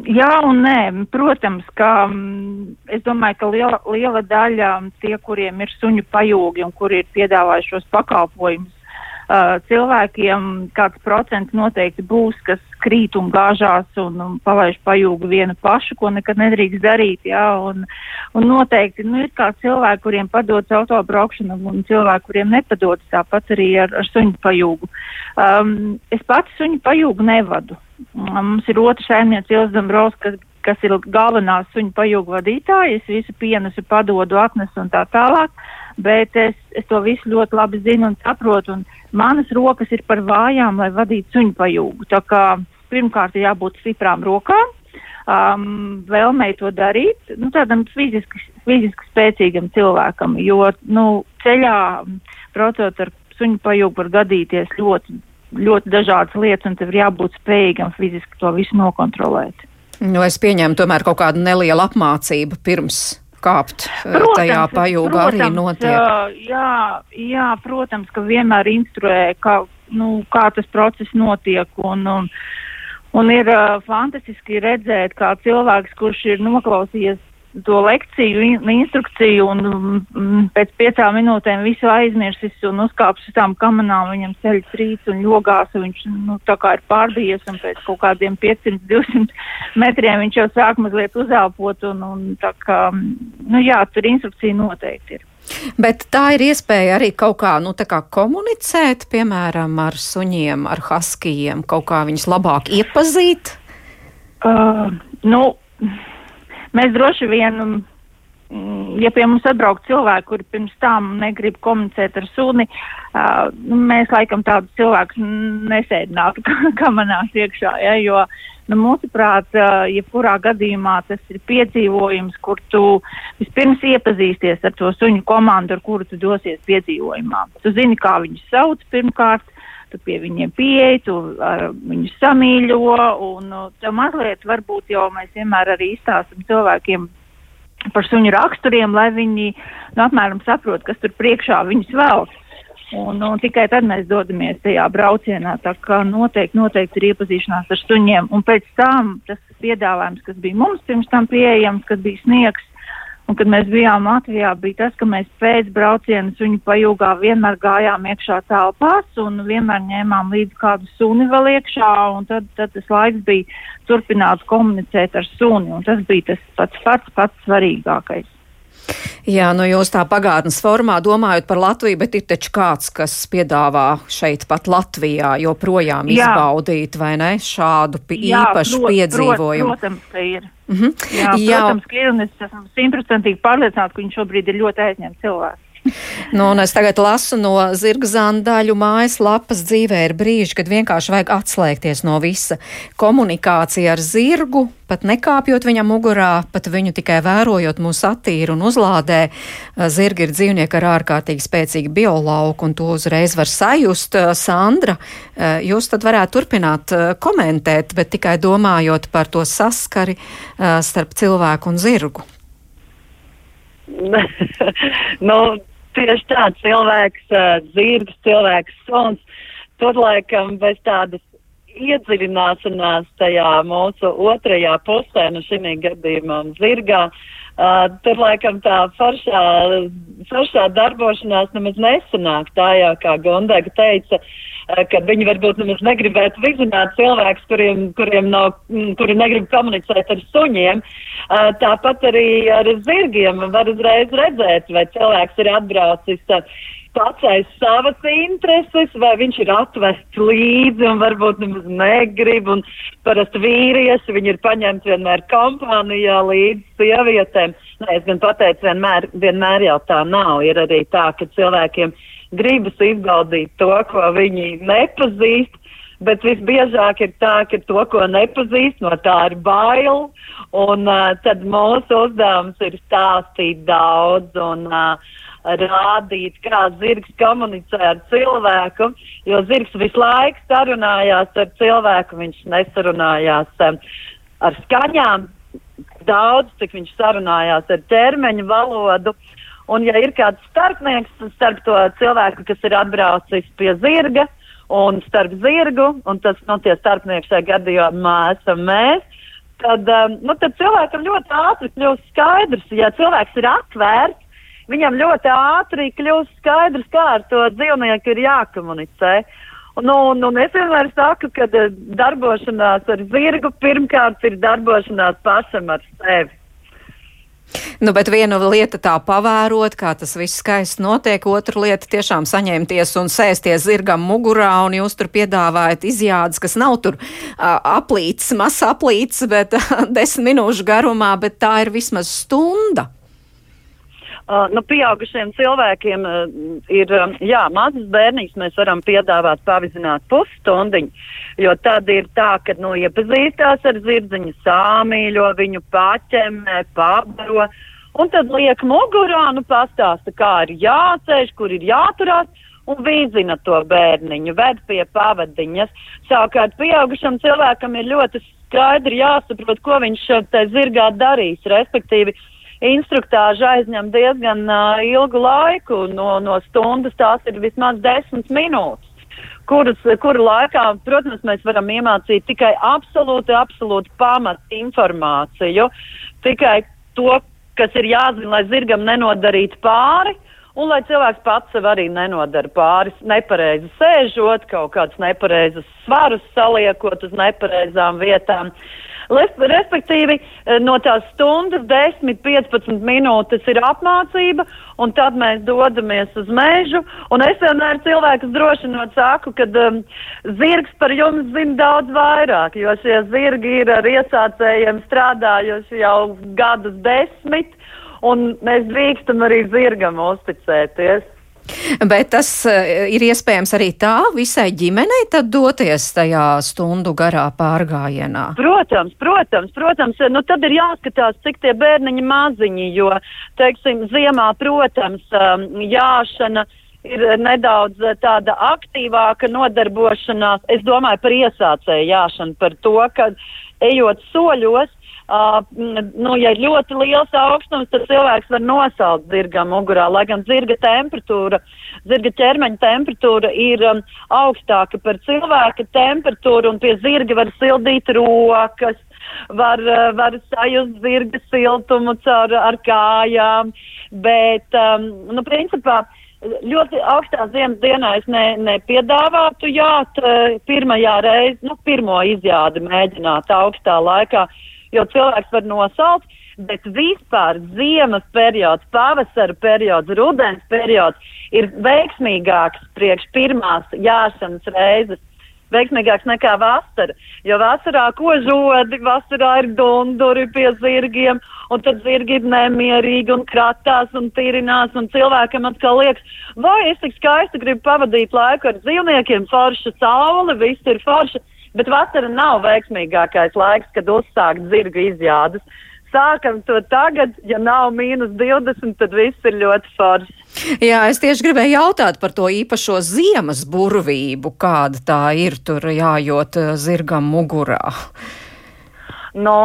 jā un nē. Protams, ka um, es domāju, ka liela, liela daļa tie, kuriem ir suņu pajūgi un kuri ir piedāvājuši šos pakalpojumus, uh, cilvēkiem kāds procents noteikti būs, kas krīt un gāžās un, un palaiž pajūgu vienu pašu, ko nekad nedrīkst darīt. Jā, un, un noteikti nu, ir kā cilvēki, kuriem padodas autobraukšana un cilvēki, kuriem nepadodas tāpat arī ar, ar suņu pajūgu. Um, es pats suņu pajūgu nevadu. Mums ir otrs saimnieks Ilza Dombrovs, kas kas ir galvenā suņu pajūgu vadītāja. Es visu pienesu, padodu, atnesu un tā tālāk. Bet es, es to visu ļoti labi zinu un saprotu. Un manas rokas ir par vājām, lai vadītu suņu pajūgu. Tā kā pirmkārt ir jābūt stiprām rokām, um, vēlmei to darīt, nu, tādam fiziski, fiziski spēcīgam cilvēkam, jo nu, ceļā braucot ar suņu pajūgu var gadīties ļoti, ļoti dažādas lietas, un tev ir jābūt spējīgam fiziski to visu nokontrolēt. Nu, es pieņēmu tomēr kaut kādu nelielu apmācību pirms kāpt eh, protams, tajā pajūgā arī notiek. Jā, jā, protams, ka vienmēr instruē, kā, nu, kā tas process notiek. Un, un, un ir uh, fantastiski redzēt, kā cilvēks, kurš ir noklausījies to lekciju, in, instrukciju un mm, pēc piecām minūtēm visu aizmirsis un uzkāpis uz tām kamanām, viņam ceļš rīts un jogās, un viņš nu, tā kā ir pārbijies un pēc kaut kādiem 500-200 metriem viņš jau sāk mazliet uzelpot un, un tā kā, nu jā, tur instrukcija noteikti ir. Bet tā ir iespēja arī kaut kā, nu, kā komunicēt, piemēram, ar suņiem, ar haskijiem, kaut kā viņus labāk iepazīt? Uh, nu, Mēs droši vien, mm, ja pie mums atbrauc cilvēki, kuri pirms tam negrib komunicēt ar suni, uh, mēs laikam tādus cilvēkus nesēdinātu kamanās iekšā, ja, jo, nu, mūsuprāt, uh, jebkurā gadījumā tas ir piedzīvojums, kur tu vispirms iepazīsties ar to suņu komandu, ar kuru tu dosies piedzīvojumā. Tu zini, kā viņus sauc pirmkārt, tu pie viņiem pieeji, tu ar, viņus samīļo, un uh, tev mazliet varbūt jau mēs vienmēr arī izstāstam cilvēkiem par suņu raksturiem, lai viņi nu, apmēram saprot, kas tur priekšā viņus vēl. Un, un tikai tad mēs dodamies tajā braucienā. Tā kā noteikti, noteikti ir iepazīšanās ar suņiem. Un pēc tam tas piedāvājums, kas bija mums pirms tam pieejams, kad bija sniegs, Un, kad mēs bijām Latvijā, bija tas, ka mēs pēc brauciena suņu pajūgā vienmēr gājām iekšā telpās un vienmēr ņēmām līdzi kādu suni vēl iekšā, tad, tad tas laiks bija turpināt komunicēt ar suni, un tas bija tas pats pats, pats svarīgākais. Jā, nu jūs tā pagātnes formā domājot par Latviju, bet ir taču kāds, kas piedāvā šeit pat Latvijā joprojām Jā. izbaudīt, vai ne, šādu Jā, īpašu prot, piedzīvojumu. Prot, protams, ka ir. Mm -hmm. Jā, Jā, protams, ka ir, un es esmu simtprocentīgi pārliecināta, ka viņš šobrīd ir ļoti aizņemts cilvēks. Nu, un es tagad lasu no zirga zandaļu mājas lapas dzīvē ir brīži, kad vienkārši vajag atslēgties no visa. Komunikācija ar zirgu, pat nekāpjot viņam mugurā, pat viņu tikai vērojot mūs attīra un uzlādē. Zirgi ir dzīvnieki ar ārkārtīgi spēcīgu biolauku, un to uzreiz var sajust. Sandra, jūs tad varētu turpināt komentēt, bet tikai domājot par to saskari starp cilvēku un zirgu. nu, tieši tāds cilvēks, zirgs, cilvēks, suns. Tur laikam bez tādas iedziļināšanās tajā mūsu otrajā pusē, nu šī gadījumā zirgā, uh, tur laikam tā foršā, foršā darbošanās nemaz nesanāk. Tā jau, kā Gondega teica, kad viņi varbūt nemaz negribētu vizināt cilvēkus, kuriem, kuriem nav, kuri negrib komunicēt ar suņiem. Tāpat arī ar zirgiem var uzreiz redzēt, vai cilvēks ir atbraucis pats aiz savas intereses, vai viņš ir atvests līdzi un varbūt nemaz negrib. Un parasti vīrieši viņi ir paņemti vienmēr kompānijā līdz sievietēm. Nē, es gan pateicu, vienmēr, vienmēr jau tā nav. Ir arī tā, ka cilvēkiem gribas izbaudīt to, ko viņi nepazīst. Bet visbiežāk ir tā, ka to, ko nepazīst, no tā ir bail. Un uh, tad mūsu uzdevums ir stāstīt daudz. Un, uh, rādīt, kā zirgs komunicē ar cilvēku, jo zirgs visu laiku sarunājās ar cilvēku, viņš nesarunājās um, ar skaņām daudz, cik viņš sarunājās ar ķermeņa valodu. Un, ja ir kāds starpnieks starp to cilvēku, kas ir atbraucis pie zirga un starp zirgu, un tas, nu, tie starpnieki šajā gadījumā esam mēs, tad, um, nu, tad cilvēkam ļoti ātri kļūst skaidrs, ja cilvēks ir atvērts, viņam ļoti ātri kļūst skaidrs, kā ar to dzīvnieku ir jākomunicē. Un, un, un es vienmēr saku, ka eh, darbošanās ar zirgu pirmkārt ir darbošanās pašam ar sevi. Nu, bet viena lieta tā pavērot, kā tas viss skaisti notiek, otra lieta tiešām saņemties un sēsties zirgam mugurā, un jūs tur piedāvājat izjādes, kas nav tur uh, aplīts, maz aplīts, bet uh, desmit minūšu garumā, bet tā ir vismaz stunda. Uh, nu, pieaugušiem cilvēkiem uh, ir, um, jā, mazas bērnības mēs varam piedāvāt pavizināt pusstundiņu, jo tad ir tā, ka, nu, iepazīstās ar zirdziņu, sāmīļo viņu, paķemē, pabaro, un tad liek mugurā, nu, pastāsta, kā ir jāceļš, kur ir jāturās, un vīzina to bērniņu, ved pie pavadiņas. Savukārt pieaugušam cilvēkam ir ļoti skaidri jāsaprot, ko viņš te zirgā darīs, respektīvi, instruktāža aizņem diezgan uh, ilgu laiku, no, no stundas tās ir vismaz desmit minūtes. Kuras, kuru laikā, protams, mēs varam iemācīt tikai absolūti, absolūti pamat informāciju, tikai to, kas ir jāzina, lai zirgam nenodarītu pāri, un lai cilvēks pats sev arī nenodara pāris, nepareizi sēžot, kaut kāds nepareizes svarus saliekot uz nepareizām vietām. Uh, Respektīvi, eh, no tās stundas 10, 15 minūtes ir apmācība, un tad mēs dodamies uz mežu. Es vienmēr cilvēkus drošinot saku, ka um, zirgs par jums zina daudz vairāk, jo šie zirgi ir ar iesācējiem strādājuši jau gadus desmit, un mēs drīkstam arī zirgam uzticēties. Bet tas eh, ir iespējams arī tā visai ģimenei tad doties tajā stundu garā pārgājienā. Protams, protams, protams. Nu, tad ir jāskatās, cik tie bērniņi maziņi, jo, teiksim, ziemā, protams, um, jāšana ir nedaudz eh, tāda aktīvāka nodarbošanās. Es domāju par iesācēju jāšanu, par to, ka ejot soļos, Uh, nu, ja ir ļoti liels augstums, tad cilvēks var nosaukt zirgam mugurā, lai gan zirga temperatūra, zirga ķermeņa temperatūra ir um, augstāka par cilvēka temperatūru, un pie zirga var sildīt rokas, var, uh, var sajust zirga siltumu caur ar kājām, bet, um, nu, principā, ļoti augstā ziemas dienā es ne, nepiedāvātu jāt pirmajā reizē, nu, pirmo izjādi mēģināt augstā laikā, jo cilvēks var nosaukt, bet vispār ziemas periods, pavasara periods, rudens periods ir veiksmīgāks priekš pirmās jāšanas reizes. Veiksmīgāks nekā vasara, jo vasarā kožodi, vasarā ir dunduri pie zirgiem, un tad zirgi ir nemierīgi un kratās un tirinās, un cilvēkam atkal liekas, vai es tik skaisti gribu pavadīt laiku ar dzīvniekiem, forša saule, viss ir forša Bet vasara nav veiksmīgākais laiks, kad uzsākt zirgu izjādes. Sākam to tagad, ja nav mīnus 20, tad viss ir ļoti forši. Jā, es tieši gribēju jautāt par to īpašo ziemas burvību, kāda tā ir tur jājot eh, zirgam mugurā. Nu,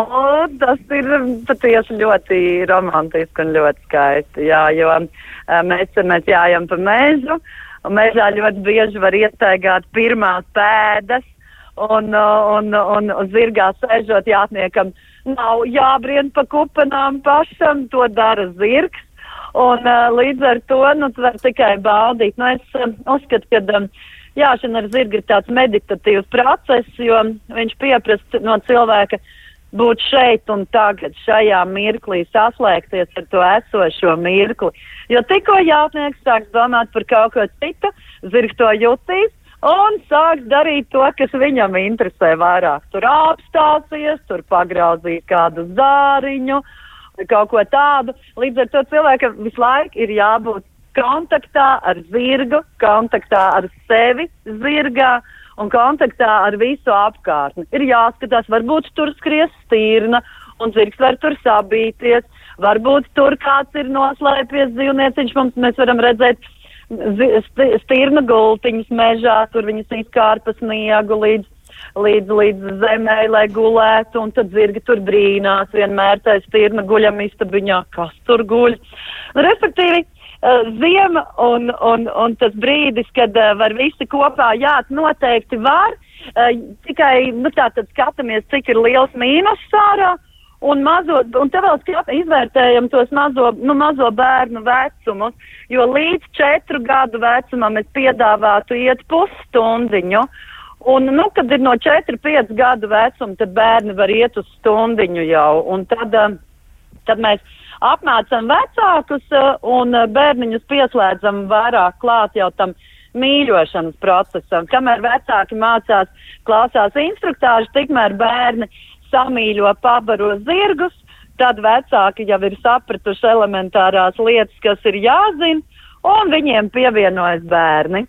tas ir patiesi ļoti romantiski un ļoti skaisti, jā, jo eh, mēs, mēs jājam pa mežu, un mežā ļoti bieži var iestaigāt pirmās pēdas, un, un, un, un zirgā sēžot jātniekam nav jābrien pa kupenām pašam, to dara zirgs. Un uh, līdz ar to, nu, tu vari tikai baudīt. Nu, es uh, uzskatu, ka, um, jāšana ar zirgu ir tāds meditatīvs process, jo viņš pieprasa no cilvēka būt šeit un tagad, šajā mirklī, saslēgties ar to esošo mirkli. Jo tikko jautnieks sāks domāt par kaut ko citu, zirgs to jutīs un sāks darīt to, kas viņam interesē vairāk. Tur apstāsies, tur pagrauzīs kādu zāriņu, kaut ko tādu. Līdz ar to cilvēkam visu laiku ir jābūt kontaktā ar zirgu, kontaktā ar sevi zirgā un kontaktā ar visu apkārtni. Ir jāskatās, varbūt tur skries stīrna un zirgs var tur sabīties, varbūt tur kāds ir noslēpies dzīvnieciņš, mums mēs varam redzēt stīrna gultiņas mežā, tur viņas izkārpa sniegu līdz, līdz, līdz zemē, lai gulētu, un tad zirgi tur brīnās vienmēr tā stīrna guļam istabiņā, kas tur guļ. Respektīvi, uh, ziema un, un, un tas brīdis, kad uh, var visi kopā, jā, noteikti var, uh, tikai, nu tā tad skatāmies, cik ir liels mīnus sārā. Un, mazo, un te vēl skat, izvērtējam tos mazo, nu, mazo bērnu vecumus, jo līdz četru gadu vecumam es piedāvātu iet pusstundiņu. Un, nu, kad ir no 4-5 gadu vecuma, tad bērni var iet uz stundiņu jau. Un tad, tad mēs apmācam vecākus uh, un uh, bērniņus pieslēdzam vairāk klāt jau tam mīļošanas procesam. Kamēr vecāki mācās, klausās instruktāžu, tikmēr bērni samīļo pabaro zirgus, tad vecāki jau ir sapratuši elementārās lietas, kas ir jāzina, un viņiem pievienojas bērni.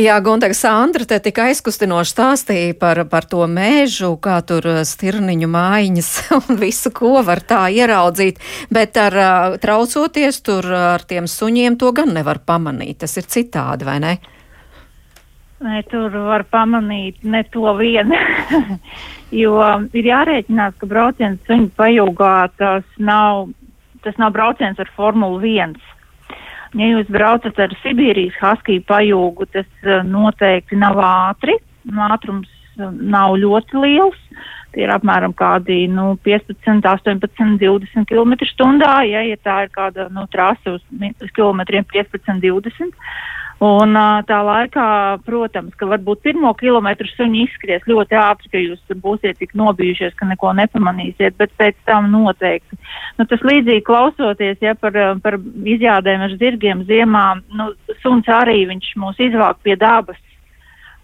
Jā, Guntegs Sandra te tik aizkustinoši stāstīja par, par to mēžu, kā tur uh, stirniņu mājiņas un visu, ko var tā ieraudzīt, bet ar uh, traucoties tur ar tiem suņiem to gan nevar pamanīt. Tas ir citādi, vai ne? Nē, tur var pamanīt ne to vienu, jo ir jārēķinās, ka brauciens suņu pajūgā tas nav, tas nav brauciens ar Formulu 1 Ja jūs braucat ar Sibīrijas haskiju pajūgu, tas uh, noteikti nav ātri. Ātrums uh, nav ļoti liels. Tie ir apmēram kādi nu, 15, 18, 20 km/h. Ja, ja tā ir kāda nu, trase uz kilometriem 15, 20 Un tā laikā, protams, ka varbūt pirmo kilometru suņi izskries ļoti ātri, ka jūs būsiet tik nobijušies, ka neko nepamanīsiet, bet pēc tam noteikti. Nu, tas līdzīgi klausoties, ja par, par izjādēm ar zirgiem ziemā, nu, suns arī viņš mūs izvāk pie dabas.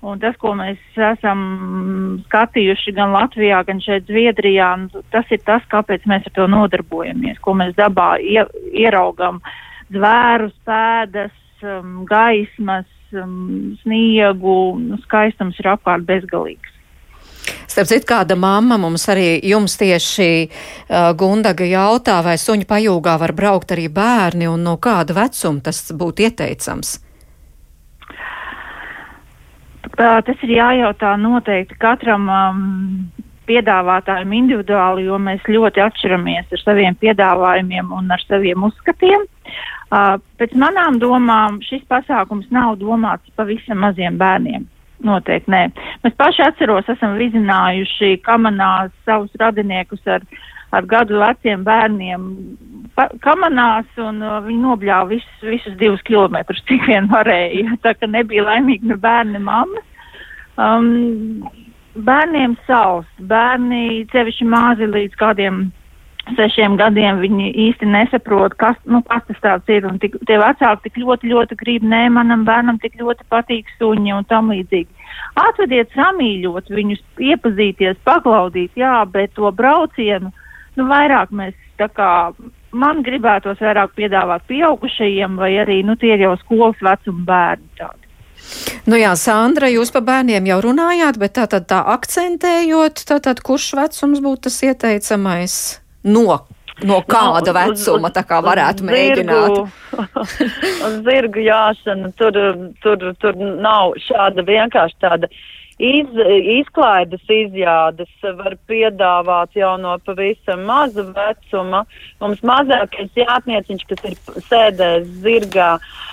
Un tas, ko mēs esam skatījuši gan Latvijā, gan šeit Zviedrijā, nu, tas ir tas, kāpēc mēs ar to nodarbojamies, ko mēs dabā ie, ieraugam zvērus, pēdas, um, gaismas, um, sniegu, skaistums ir apkārt bezgalīgs. Starp citu, kāda mamma mums arī jums tieši uh, Gundaga jautā, vai suņu pajūgā var braukt arī bērni un no kāda vecuma tas būtu ieteicams? Tas ir jājautā noteikti katram um, piedāvātājiem individuāli, jo mēs ļoti atšķiramies ar saviem piedāvājumiem un ar saviem uzskatiem. Uh, pēc manām domām šis pasākums nav domāts pavisam maziem bērniem. Noteikti nē. Mēs paši atceros, esam vizinājuši kamanās savus radiniekus ar, ar gadu veciem bērniem pa, kamanās, un uh, viņi nobļāva visus, visus divus kilometrus, cik vien varēja. Tā ka nebija laimīgi ne bērni, mammas. Um, bērniem savs, bērni cevišķi mazi līdz kādiem sešiem gadiem viņi īsti nesaprot, kas, nu, kas tas tāds ir. Un tik, tie vecāki tik ļoti, ļoti grib, nē, manam bērnam tik ļoti patīk suņi un tam līdzīgi. Atvediet samīļot viņus, iepazīties, paklaudīt, jā, bet to braucienu, nu, vairāk mēs tā kā, man gribētos vairāk piedāvāt pieaugušajiem vai arī, nu, tie jau skolas vecuma bērni tādi. Nu jā, Sandra, jūs par bērniem jau runājāt, bet tā tad tā akcentējot, tā tad kurš vecums būtu tas ieteicamais? no, no kāda no, vecuma tā kā varētu zirgu, mēģināt? zirgu jāšana, tur, tur, tur nav šāda vienkārši tāda. Iz, izklaides izjādes var piedāvāt jau no pavisam maza vecuma. Mums mazākais jātnieciņš, kas ir sēdējis zirgā, uh,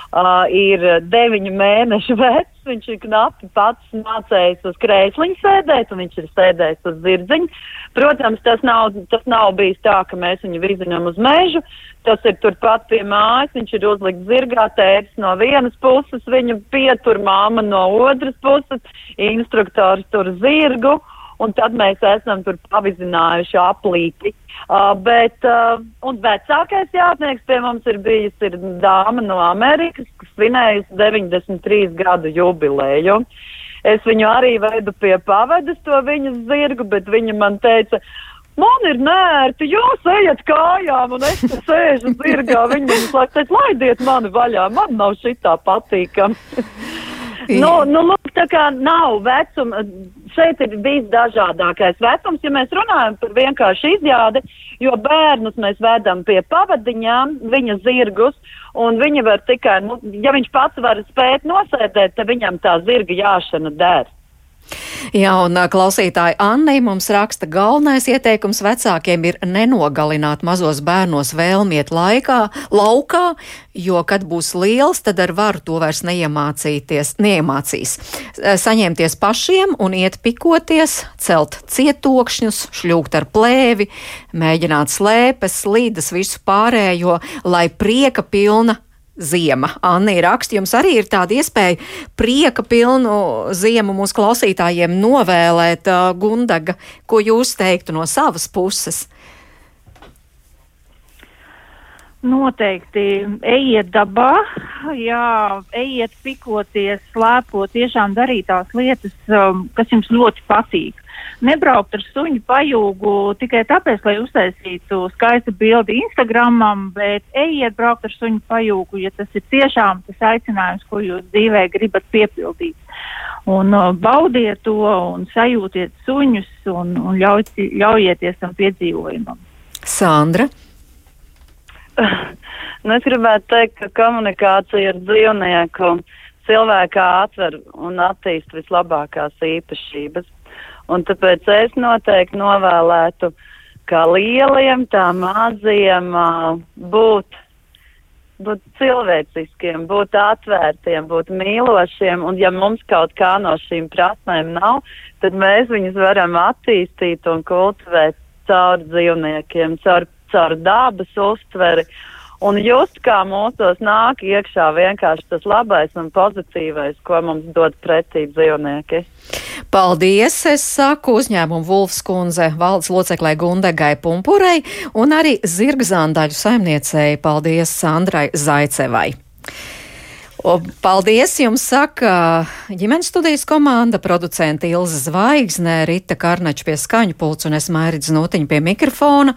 ir deviņu mēnešu vecs viņš ir knapi pats mācējis uz krēsliņa sēdēt, un viņš ir sēdējis uz zirdziņa. Protams, tas nav, tas nav bijis tā, ka mēs viņu vizinām uz mežu. Tas ir turpat pie mājas, viņš ir uzlikts zirgā, tēvs no vienas puses, viņu pietur māma no otras puses, instruktors tur zirgu un tad mēs esam tur pavizinājuši aplīti. Uh, bet, uh, un vecākais jātnieks pie mums ir bijis ir dāma no Amerikas, kas svinējusi 93 gadu jubileju. Es viņu arī vedu pie pavadas to viņas zirgu, bet viņa man teica, man ir nērti, jūs ejat kājām un es sēžu zirgā. Viņa man saka, laidiet mani vaļā, man nav šitā patīkam. nu, nu, lūk, tā kā nav vecuma, šeit ir bijis dažādākais vecums, ja mēs runājam par vienkārši izjādi, jo bērnus mēs vedam pie pavadiņām, viņa zirgus, un viņi var tikai, nu, ja viņš pats var spēt nosēdēt, tad viņam tā zirga jāšana der. Jā, un klausītāji Annei mums raksta, galvenais ieteikums vecākiem ir nenogalināt mazos bērnos vēlmiet laikā, laukā, jo, kad būs liels, tad ar varu to vairs neiemācīties, neiemācīs. Saņemties pašiem un iet pikoties, celt cietokšņus, šļūkt ar plēvi, mēģināt slēpes, slīdas, visu pārējo, lai prieka pilna ziema. Anna raksta, jums arī ir tāda iespēja prieka pilnu ziemu mūsu klausītājiem novēlēt uh, Gundaga, ko jūs teiktu no savas puses? Noteikti ejiet dabā, jā, ejiet pikoties, slēpot, tiešām darīt tās lietas, um, kas jums ļoti patīk nebraukt ar suņu pajūgu tikai tāpēc, lai uztaisītu skaistu bildi Instagramam, bet ejiet braukt ar suņu pajūgu, ja tas ir tiešām tas aicinājums, ko jūs dzīvē gribat piepildīt. Un uh, baudiet to un sajūtiet suņus un, un ļauj, ļaujieties tam piedzīvojumam. Sandra? Nu, es gribētu teikt, ka komunikācija ar dzīvnieku cilvēkā atver un attīst vislabākās īpašības. Un tāpēc es noteikti novēlētu, kā lieliem, tā maziem būt, būt cilvēciskiem, būt atvērtiem, būt mīlošiem. Un ja mums kaut kā no šīm prasmēm nav, tad mēs viņus varam attīstīt un kultivēt caur dzīvniekiem, caur, caur dabas uztveri. Un just kā mūsos nāk iekšā vienkārši tas labais un pozitīvais, ko mums dod pretī dzīvnieki. Paldies, es saku uzņēmumu Vulfs kundze valdes loceklē Gundegai Pumpurei un arī zirgzāndaļu saimniecei. Paldies Sandrai Zaicevai. O, paldies jums, saka ģimenes studijas komanda, producenta Ilza Zvaigznē, Rita Karnača pie skaņu pulca un es Mērits Notiņa pie mikrofona.